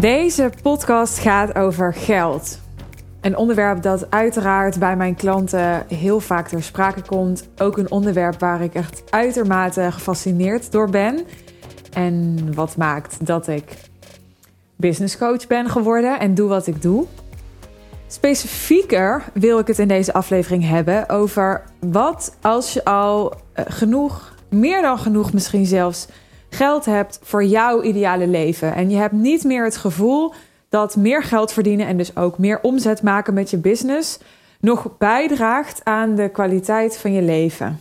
Deze podcast gaat over geld. Een onderwerp dat uiteraard bij mijn klanten heel vaak ter sprake komt. Ook een onderwerp waar ik echt uitermate gefascineerd door ben. En wat maakt dat ik business coach ben geworden en doe wat ik doe. Specifieker wil ik het in deze aflevering hebben over wat als je al eh, genoeg, meer dan genoeg misschien zelfs, geld hebt voor jouw ideale leven. En je hebt niet meer het gevoel dat meer geld verdienen en dus ook meer omzet maken met je business nog bijdraagt aan de kwaliteit van je leven.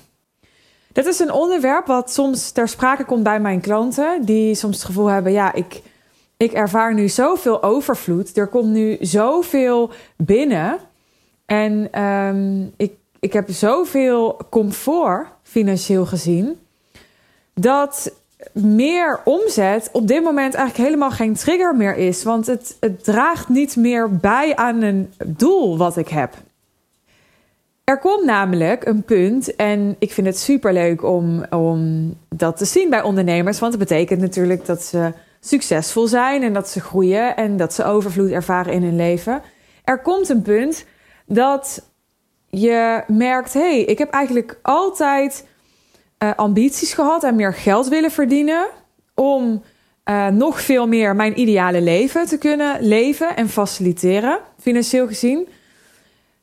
Dat is een onderwerp wat soms ter sprake komt bij mijn klanten, die soms het gevoel hebben: ja, ik, ik ervaar nu zoveel overvloed, er komt nu zoveel binnen en um, ik, ik heb zoveel comfort financieel gezien, dat meer omzet op dit moment eigenlijk helemaal geen trigger meer is. Want het, het draagt niet meer bij aan een doel wat ik heb. Er komt namelijk een punt, en ik vind het superleuk om, om dat te zien bij ondernemers. Want het betekent natuurlijk dat ze succesvol zijn en dat ze groeien en dat ze overvloed ervaren in hun leven. Er komt een punt dat je merkt: hé, hey, ik heb eigenlijk altijd uh, ambities gehad en meer geld willen verdienen. Om uh, nog veel meer mijn ideale leven te kunnen leven en faciliteren, financieel gezien.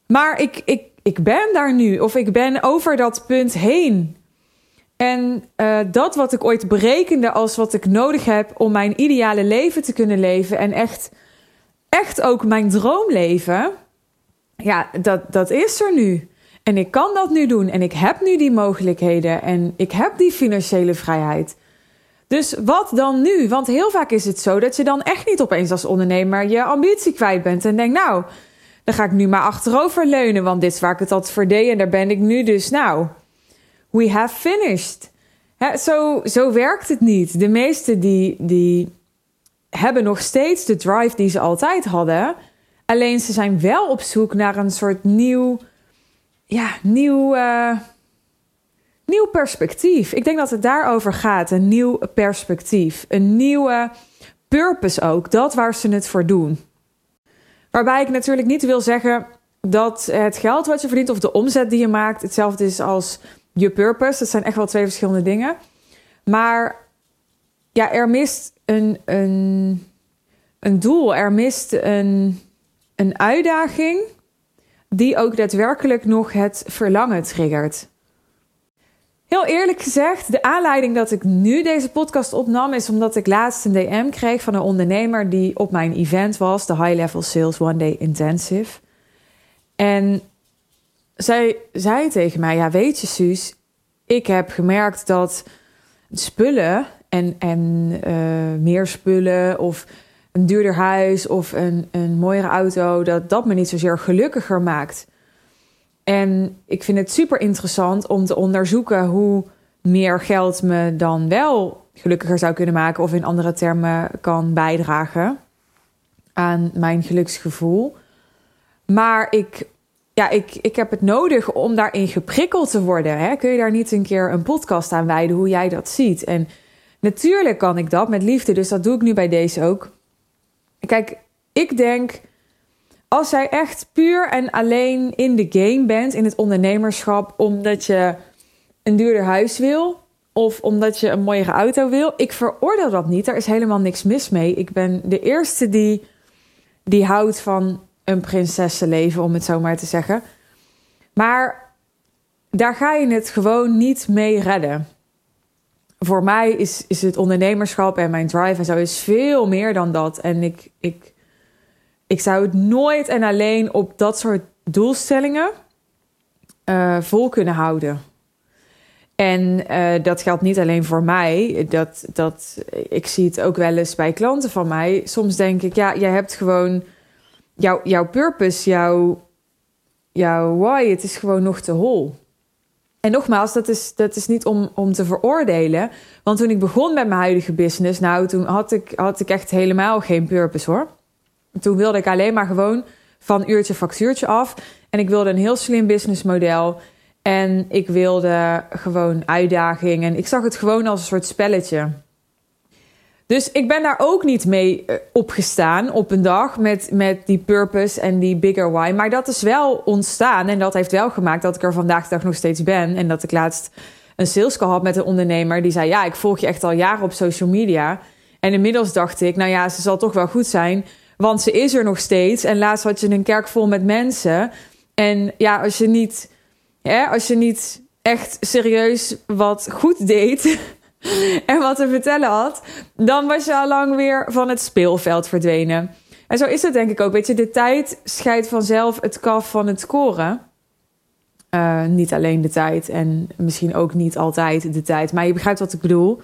Maar ik, ik, ik ben daar nu, of ik ben over dat punt heen. En uh, dat wat ik ooit berekende als wat ik nodig heb om mijn ideale leven te kunnen leven en echt, echt ook mijn droomleven, ja, dat, dat is er nu. En ik kan dat nu doen en ik heb nu die mogelijkheden en ik heb die financiële vrijheid. Dus wat dan nu? Want heel vaak is het zo dat je dan echt niet opeens als ondernemer je ambitie kwijt bent en denkt, nou, dan ga ik nu maar achterover leunen, want dit is waar ik het altijd voor deed en daar ben ik nu dus. Nou, we have finished. zo, zo werkt het niet. De meesten die, die hebben nog steeds de drive die ze altijd hadden. Alleen ze zijn wel op zoek naar een soort nieuw ja, nieuw, uh, nieuw perspectief. Ik denk dat het daarover gaat. Een nieuw perspectief. Een nieuwe purpose ook. Dat waar ze het voor doen. Waarbij ik natuurlijk niet wil zeggen dat het geld wat je verdient of de omzet die je maakt hetzelfde is als je purpose. Dat zijn echt wel twee verschillende dingen. Maar ja, er mist een, een, een doel. Er mist een, een uitdaging die ook daadwerkelijk nog het verlangen triggert. Heel eerlijk gezegd, de aanleiding dat ik nu deze podcast opnam is omdat ik laatst een DM kreeg van een ondernemer die op mijn event was, de High Level Sales One Day Intensive. En zij zei tegen mij: Ja, weet je, Suus, ik heb gemerkt dat spullen en, en uh, meer spullen of een duurder huis of een, een mooiere auto, dat dat me niet zozeer gelukkiger maakt. En ik vind het super interessant om te onderzoeken hoe meer geld me dan wel gelukkiger zou kunnen maken, of in andere termen kan bijdragen aan mijn geluksgevoel. Maar ik, ja, ik, ik heb het nodig om daarin geprikkeld te worden. Hè? Kun je daar niet een keer een podcast aan wijden hoe jij dat ziet? En natuurlijk kan ik dat met liefde, dus dat doe ik nu bij deze ook. Kijk, ik denk als jij echt puur en alleen in de game bent, in het ondernemerschap, omdat je een duurder huis wil of omdat je een mooiere auto wil, ik veroordeel dat niet. Daar is helemaal niks mis mee. Ik ben de eerste die, die houdt van een prinsessenleven, om het zo maar te zeggen. Maar daar ga je het gewoon niet mee redden voor mij is, is het ondernemerschap en mijn drive en zo is veel meer dan dat. En ik, ik, ik zou het nooit en alleen op dat soort doelstellingen uh, vol kunnen houden. En uh, dat geldt niet alleen voor mij. Dat, dat, ik zie het ook wel eens bij klanten van mij. Soms denk ik, ja, jij hebt gewoon jouw, jouw purpose, jouw, jouw why, het is gewoon nog te hol. En nogmaals, dat is, dat is niet om, om te veroordelen. Want toen ik begon met mijn huidige business, nou, toen had ik, had ik echt helemaal geen purpose hoor. Toen wilde ik alleen maar gewoon van uurtje factuurtje af. En ik wilde een heel slim businessmodel. En ik wilde gewoon uitdaging. En ik zag het gewoon als een soort spelletje. Dus ik ben daar ook niet mee eh, opgestaan op een dag met, met die purpose en die bigger why. Maar dat is wel ontstaan en dat heeft wel gemaakt dat ik er vandaag de dag nog steeds ben. En dat ik laatst een sales call had met een ondernemer die zei: Ja, ik volg je echt al jaren op social media. En inmiddels dacht ik: Nou ja, ze zal toch wel goed zijn, want ze is er nog steeds. En laatst had je een kerk vol met mensen. En ja, als je niet, hè, als je niet echt serieus wat goed deed en wat te vertellen had, dan was je al lang weer van het speelveld verdwenen. En zo is het denk ik ook. Weet je, de tijd scheidt vanzelf het kaf van het koren. Uh, niet alleen de tijd en misschien ook niet altijd de tijd, maar je begrijpt wat ik bedoel.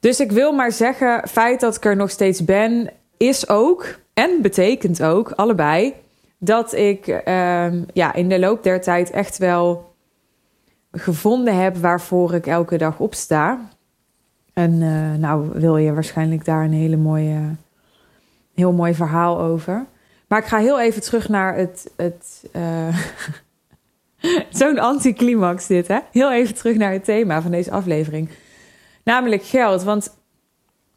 Dus ik wil maar zeggen, feit dat ik er nog steeds ben, is ook en betekent ook allebei dat ik uh, ja, in de loop der tijd echt wel gevonden heb waarvoor ik elke dag opsta. En uh, nou wil je waarschijnlijk daar een hele mooie, heel mooi verhaal over. Maar ik ga heel even terug naar het. het uh, Zo'n anticlimax dit, hè? Heel even terug naar het thema van deze aflevering. Namelijk geld. Want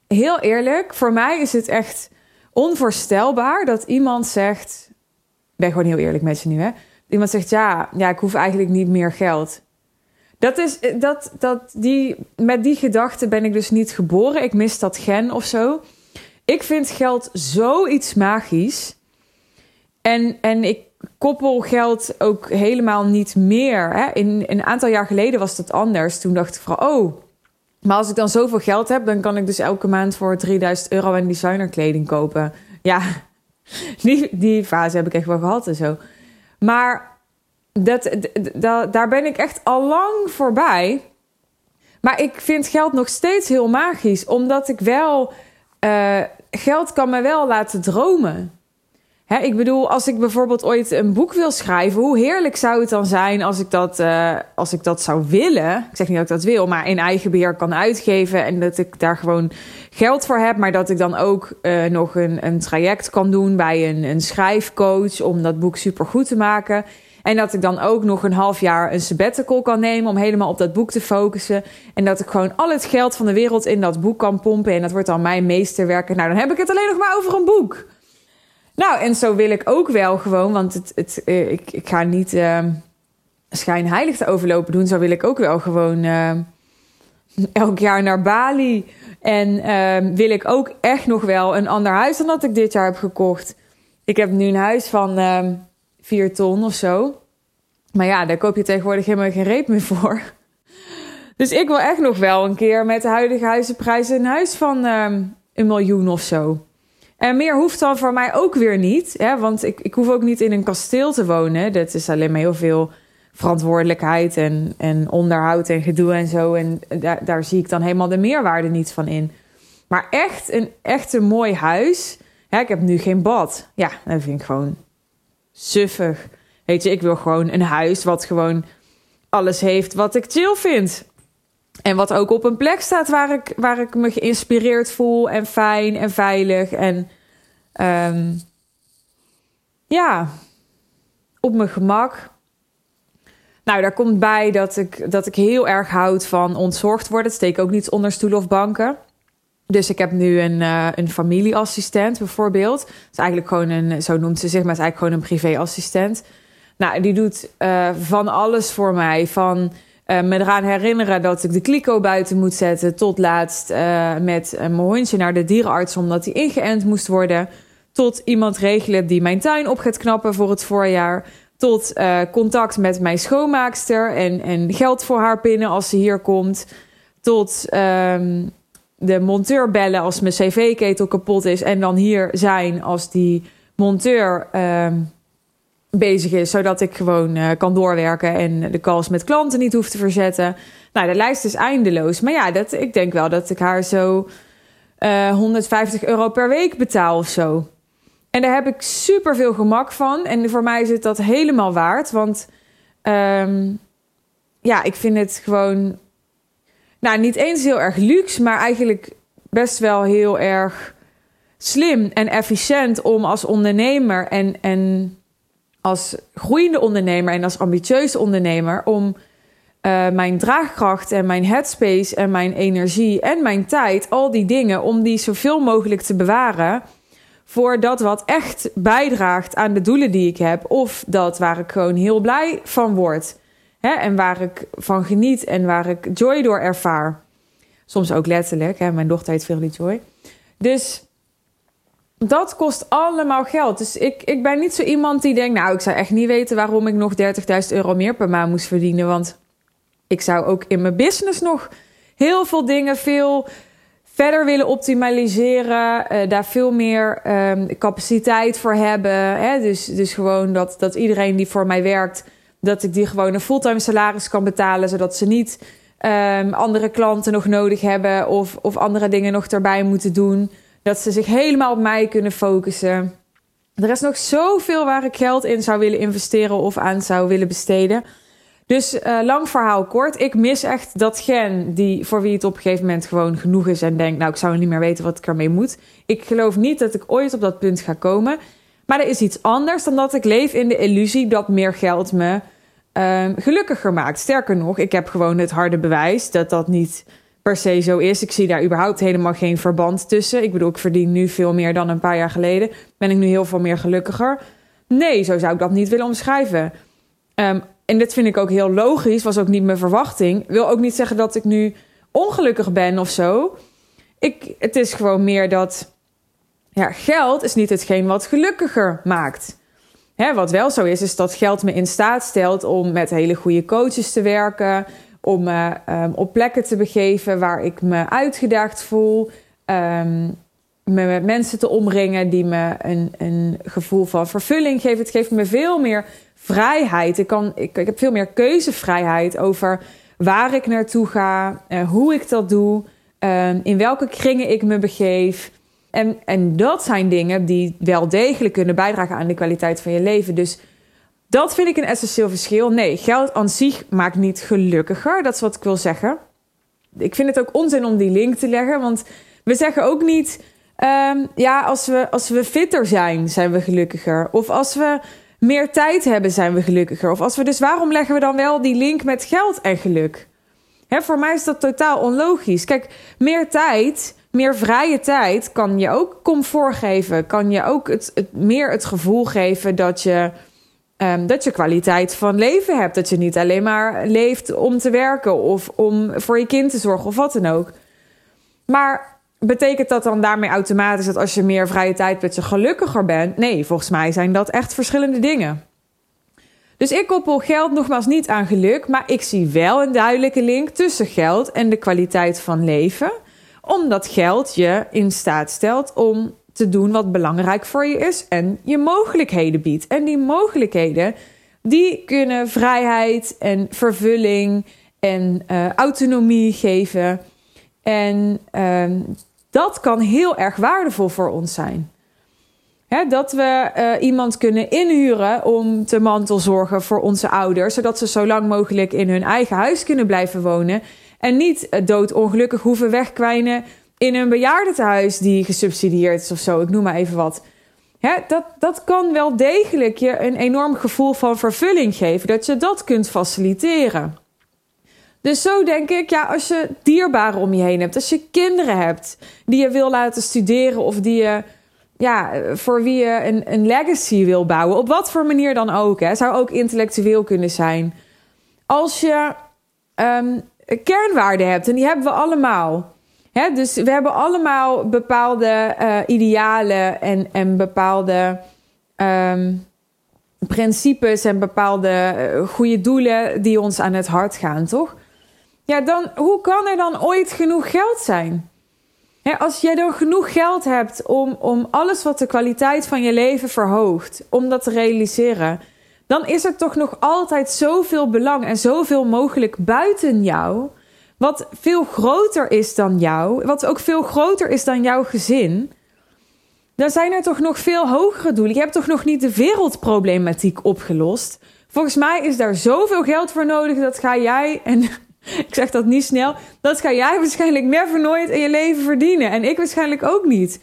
heel eerlijk, voor mij is het echt onvoorstelbaar dat iemand zegt. Ik ben gewoon heel eerlijk met je nu, hè? Iemand zegt: ja, ja, ik hoef eigenlijk niet meer geld. Dat is, dat, dat die, met die gedachte ben ik dus niet geboren. Ik mis dat gen of zo. Ik vind geld zoiets magisch. En, en ik koppel geld ook helemaal niet meer. Hè? In, een aantal jaar geleden was dat anders. Toen dacht ik van, oh, maar als ik dan zoveel geld heb... dan kan ik dus elke maand voor 3000 euro en designerkleding kopen. Ja, die, die fase heb ik echt wel gehad en zo. Maar dat, daar ben ik echt al lang voorbij. Maar ik vind geld nog steeds heel magisch, omdat ik wel. Uh, geld kan me wel laten dromen. Hè, ik bedoel, als ik bijvoorbeeld ooit een boek wil schrijven, hoe heerlijk zou het dan zijn als ik dat, uh, als ik dat zou willen? Ik zeg niet dat ik dat wil, maar in eigen beheer kan uitgeven en dat ik daar gewoon geld voor heb, maar dat ik dan ook uh, nog een, een traject kan doen bij een, een schrijfcoach om dat boek super goed te maken. En dat ik dan ook nog een half jaar een sabbatical kan nemen om helemaal op dat boek te focussen. En dat ik gewoon al het geld van de wereld in dat boek kan pompen. En dat wordt dan mijn meesterwerk. Nou, dan heb ik het alleen nog maar over een boek. Nou, en zo wil ik ook wel gewoon, want het, het, uh, ik, ik ga niet uh, schijnheilig te overlopen doen. Zo wil ik ook wel gewoon uh, elk jaar naar Bali. En ehm, wil ik ook echt nog wel een ander huis dan dat ik dit jaar heb gekocht. Ik heb nu een huis van ehm, 4 ton of zo. Maar ja, daar koop je tegenwoordig helemaal geen reep meer voor. Dus ik wil echt nog wel een keer met de huidige huizenprijzen een huis van um, een miljoen of zo. En meer hoeft dan voor mij ook weer niet. Hè? Want ik, ik hoef ook niet in een kasteel te wonen. Dat is alleen maar heel veel verantwoordelijkheid en, en onderhoud en gedoe en zo. En daar, daar zie ik dan helemaal de meerwaarde niet van in. Maar echt een, echt een mooi huis. Ik heb nu geen bad. Ja, dat vind ik gewoon suffig. Weet je, ik wil gewoon een huis wat gewoon alles heeft wat ik chill vind. En wat ook op een plek staat waar ik, waar ik me geïnspireerd voel en fijn en veilig. En um, ja, op mijn gemak. Nou, daar komt bij dat ik, dat ik heel erg houd van ontzorgd worden. steek ook niet onder stoelen of banken. Dus ik heb nu een, uh, een familieassistent bijvoorbeeld. Dat is eigenlijk gewoon een, zo noemt ze zich, maar het is eigenlijk gewoon een privéassistent. Nou, die doet uh, van alles voor mij. Van uh, me eraan herinneren dat ik de kliko buiten moet zetten. Tot laatst met mijn hondje naar de dierenarts omdat hij ingeënt moest worden. Tot iemand regelen die mijn tuin op gaat knappen voor het voorjaar. Tot contact met mijn schoonmaakster en, en geld voor haar pinnen als ze hier komt. Tot ehm, de monteur bellen als mijn cv-ketel kapot is. En dan hier zijn als die monteur uh, bezig is. Zodat ik gewoon uh, kan doorwerken en de calls met klanten niet hoef te verzetten. Nou, de lijst is eindeloos. Maar ja, dat, ik denk wel dat ik haar zo uh, eh, 150 euro per week betaal of zo. En daar heb ik super veel gemak van. En voor mij is het dat helemaal waard. Want um, ja, ik vind het gewoon nou, niet eens heel erg luxe, maar eigenlijk best wel heel erg slim en efficiënt om als ondernemer en, en als groeiende ondernemer en als ambitieuze ondernemer om uh, mijn draagkracht en mijn headspace en mijn energie en mijn tijd, al die dingen, om die zoveel mogelijk te bewaren voor dat wat echt bijdraagt aan de doelen die ik heb, of dat waar ik gewoon heel blij van word. Hè, en waar ik van geniet en waar ik joy door ervaar. Soms ook letterlijk. Hè, mijn dochter heet Verily Joy. Dus dat kost allemaal geld. Dus ik, ik ben niet zo iemand die denkt... nou, ik zou echt niet weten waarom ik nog 30.000 euro meer per maand moest verdienen. Want ik zou ook in mijn business nog heel veel dingen veel verder willen optimaliseren. Uh, daar veel meer um, capaciteit voor hebben. Hè? Dus, dus gewoon dat, dat iedereen die voor mij werkt... dat ik die gewoon een fulltime salaris kan betalen... zodat ze niet um, andere klanten nog nodig hebben... Of, of andere dingen nog erbij moeten doen... Dat ze zich helemaal op mij kunnen focussen. Er is nog zoveel waar ik geld in zou willen investeren of aan zou willen besteden. Dus uh, lang verhaal kort. Ik mis echt dat gen die voor wie het op een gegeven moment gewoon genoeg is en denkt, nou ik zou niet meer weten wat ik ermee moet. Ik geloof niet dat ik ooit op dat punt ga komen. Maar er is iets anders dan dat ik leef in de illusie dat meer geld me uh, gelukkiger maakt. Sterker nog, ik heb gewoon het harde bewijs dat dat niet per se zo is. Ik zie daar überhaupt helemaal geen verband tussen. Ik bedoel, ik verdien nu veel meer dan een paar jaar geleden. Ben ik nu heel veel meer gelukkiger? Nee, zo zou ik dat niet willen omschrijven. Um, en dit vind ik ook heel logisch, was ook niet mijn verwachting. Wil ook niet zeggen dat ik nu ongelukkig ben of zo. Ik, het is gewoon meer dat ja, geld is niet hetgeen wat gelukkiger maakt. Hè, wat wel zo is, is dat geld me in staat stelt om met hele goede coaches te werken, om me um, op plekken te begeven waar ik me uitgedaagd voel. Um, me met mensen te omringen die me een, een gevoel van vervulling geven. Het geeft me veel meer vrijheid. Ik, kan, ik, heb veel meer keuzevrijheid over waar ik naartoe ga, uh, hoe ik dat doe, uh, in welke kringen ik me begeef. En, en dat zijn dingen die wel degelijk kunnen bijdragen aan de kwaliteit van je leven. Dus dat vind ik een essentieel verschil. Nee, geld aan zich maakt niet gelukkiger. Dat is wat ik wil zeggen. Ik vind het ook onzin om die link te leggen. Want we zeggen ook niet. Um, ja, als we, als we fitter zijn, zijn we gelukkiger. Of als we meer tijd hebben, zijn we gelukkiger. Of als we dus, waarom leggen we dan wel die link met geld en geluk? Hè, voor mij is dat totaal onlogisch. Kijk, meer tijd, meer vrije tijd kan je ook comfort geven. Kan je ook het, meer het gevoel geven dat je Um, dat je kwaliteit van leven hebt. Dat je niet alleen maar leeft om te werken of om voor je kind te zorgen of wat dan ook. Maar betekent dat dan daarmee automatisch dat als je meer vrije tijd hebt, je gelukkiger bent? Nee, volgens mij zijn dat echt verschillende dingen. Dus ik koppel geld nogmaals niet aan geluk, maar ik zie wel een duidelijke link tussen geld en de kwaliteit van leven, omdat geld je in staat stelt om te doen wat belangrijk voor je is en je mogelijkheden biedt. En die mogelijkheden, die kunnen vrijheid en vervulling en uh, autonomie geven. En uh, dat kan heel erg waardevol voor ons zijn. Dat we uh, iemand kunnen inhuren om te mantelzorgen voor onze ouders, zodat ze zo lang mogelijk in hun eigen huis kunnen blijven wonen. En niet doodongelukkig hoeven wegkwijnen in een bejaardentehuis die gesubsidieerd is of zo, ik noem maar even wat. Hè, dat, dat kan wel degelijk je een enorm gevoel van vervulling geven, dat je dat kunt faciliteren. Dus zo denk ik, ja, als je dierbaren om je heen hebt, als je kinderen hebt die je wil laten studeren of die je, ja, voor wie je een, een legacy wil bouwen, op wat voor manier dan ook, hè, zou ook intellectueel kunnen zijn. Als je um, kernwaarden hebt, en die hebben we allemaal dus we hebben allemaal bepaalde uh, idealen en, en bepaalde um, principes en bepaalde uh, goede doelen die ons aan het hart gaan, toch? Ja, dan hoe kan er dan ooit genoeg geld zijn? als jij dan genoeg geld hebt om, om alles wat de kwaliteit van je leven verhoogt, om dat te realiseren, dan is er toch nog altijd zoveel belang en zoveel mogelijk buiten jou wat veel groter is dan jou, wat ook veel groter is dan jouw gezin, dan zijn er toch nog veel hogere doelen. Je hebt toch nog niet de wereldproblematiek opgelost. Volgens mij is daar zoveel geld voor nodig. Dat ga jij, en ik zeg dat niet snel, dat ga jij waarschijnlijk never nooit in je leven verdienen. En ik waarschijnlijk ook niet.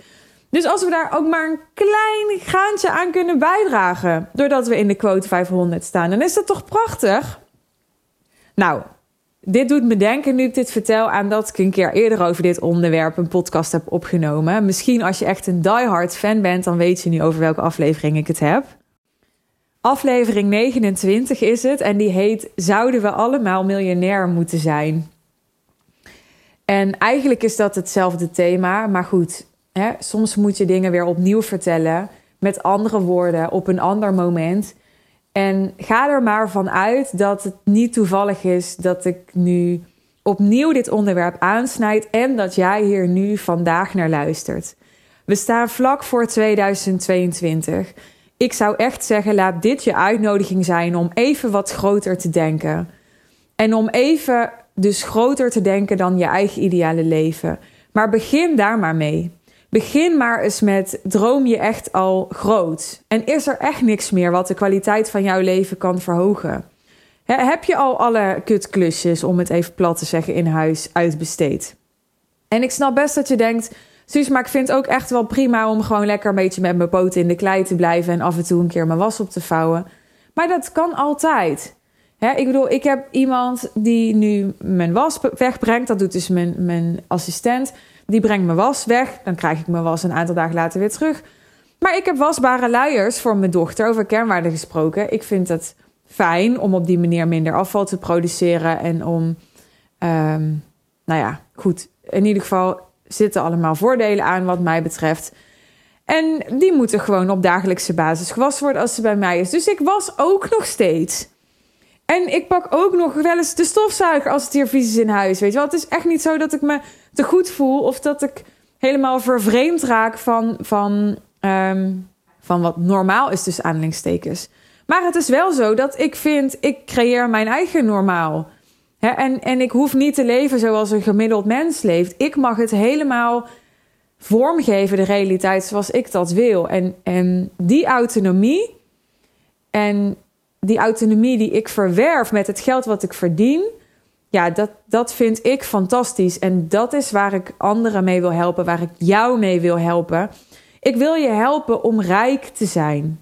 Dus als we daar ook maar een klein gaantje aan kunnen bijdragen, doordat we in de quote 500 staan, dan is dat toch prachtig? Nou, dit doet me denken, nu ik dit vertel, aan dat ik een keer eerder over dit onderwerp een podcast heb opgenomen. Misschien als je echt een diehard fan bent, dan weet je nu over welke aflevering ik het heb. Aflevering 29 is het en die heet Zouden we allemaal miljonair moeten zijn? En eigenlijk is dat hetzelfde thema, maar goed, soms moet je dingen weer opnieuw vertellen met andere woorden op een ander moment. En ga er maar van uit dat het niet toevallig is dat ik nu opnieuw dit onderwerp aansnijd en dat jij hier nu vandaag naar luistert. We staan vlak voor 2022. Ik zou echt zeggen, laat dit je uitnodiging zijn om even wat groter te denken. En om even dus groter te denken dan je eigen ideale leven. Maar begin daar maar mee. Begin maar eens met droom je echt al groot? En is er echt niks meer wat de kwaliteit van jouw leven kan verhogen? heb je al alle kutklusjes, om het even plat te zeggen, in huis uitbesteed? En ik snap best dat je denkt, Suus, maar ik vind het ook echt wel prima om gewoon lekker een beetje met mijn poten in de klei te blijven en af en toe een keer mijn was op te vouwen. Maar dat kan altijd. ik bedoel, ik heb iemand die nu mijn was wegbrengt. Dat doet dus mijn, mijn assistent. Die brengt mijn was weg. Dan krijg ik mijn was een aantal dagen later weer terug. Maar ik heb wasbare luiers voor mijn dochter, over kernwaarden gesproken. Ik vind het fijn om op die manier minder afval te produceren. En om, um, nou ja, goed. In ieder geval zitten allemaal voordelen aan wat mij betreft. En die moeten gewoon op dagelijkse basis gewassen worden als ze bij mij is. Dus ik was ook nog steeds. En ik pak ook nog wel eens de stofzuiger als het hier vies is in huis. Weet je wel, het is echt niet zo dat ik me te goed voel of dat ik helemaal vervreemd raak van, van, ehm, van wat normaal is, dus aanhalingstekens. Maar het is wel zo dat ik vind, ik creëer mijn eigen normaal. en, en ik hoef niet te leven zoals een gemiddeld mens leeft. Ik mag het helemaal vormgeven, de realiteit zoals ik dat wil. En, en die autonomie en die autonomie die ik verwerf met het geld wat ik verdien, ja, dat, dat vind ik fantastisch. En dat is waar ik anderen mee wil helpen, waar ik jou mee wil helpen. Ik wil je helpen om rijk te zijn.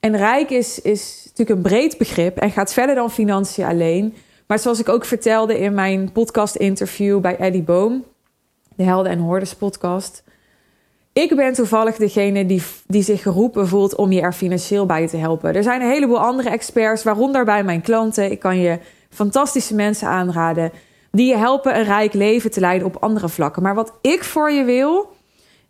En rijk is, is natuurlijk een breed begrip en gaat verder dan financiën alleen. Maar zoals ik ook vertelde in mijn podcast-interview bij Eddie Boom, de Helden en Hoorders podcast. Ik ben toevallig degene die, die zich geroepen voelt om je er financieel bij te helpen. Er zijn een heleboel andere experts, waaronder bij mijn klanten. Ik kan je fantastische mensen aanraden die je helpen een rijk leven te leiden op andere vlakken. Maar wat ik voor je wil,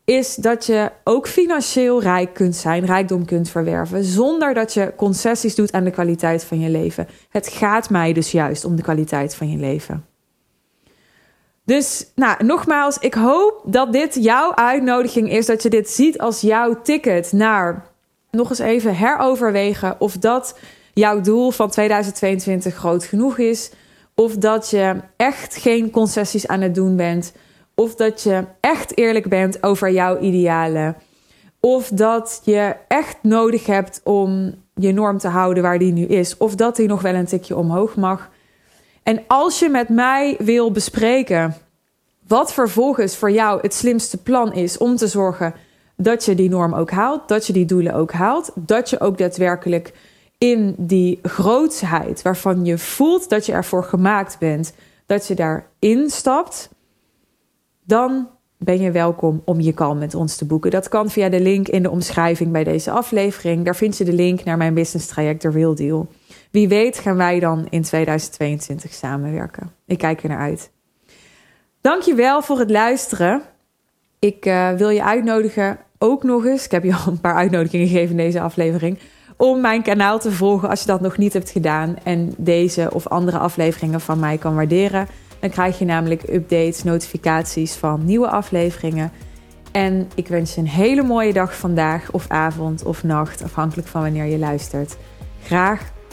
is dat je ook financieel rijk kunt zijn, rijkdom kunt verwerven, zonder dat je concessies doet aan de kwaliteit van je leven. Het gaat mij dus juist om de kwaliteit van je leven. Dus nou, nogmaals, ik hoop dat dit jouw uitnodiging is, dat je dit ziet als jouw ticket naar nog eens even heroverwegen of dat jouw doel van 2022 groot genoeg is. Of dat je echt geen concessies aan het doen bent. Of dat je echt eerlijk bent over jouw idealen. Of dat je echt nodig hebt om je norm te houden waar die nu is. Of dat die nog wel een tikje omhoog mag. En als je met mij wil bespreken wat vervolgens voor jou het slimste plan is om te zorgen dat je die norm ook haalt, dat je die doelen ook haalt, dat je ook daadwerkelijk in die grootsheid waarvan je voelt dat je ervoor gemaakt bent, dat je daarin stapt, dan ben je welkom om je call met ons te boeken. Dat kan via de link in de omschrijving bij deze aflevering. Daar vind je de link naar mijn business traject, de Real Deal. Wie weet gaan wij dan in 2022 samenwerken. Ik kijk er naar uit. Dankjewel voor het luisteren. Ik uh, wil je uitnodigen ook nog eens. Ik heb je al een paar uitnodigingen gegeven in deze aflevering om mijn kanaal te volgen als je dat nog niet hebt gedaan en deze of andere afleveringen van mij kan waarderen. Dan krijg je namelijk updates, notificaties van nieuwe afleveringen. En ik wens je een hele mooie dag vandaag of avond of nacht, afhankelijk van wanneer je luistert. Graag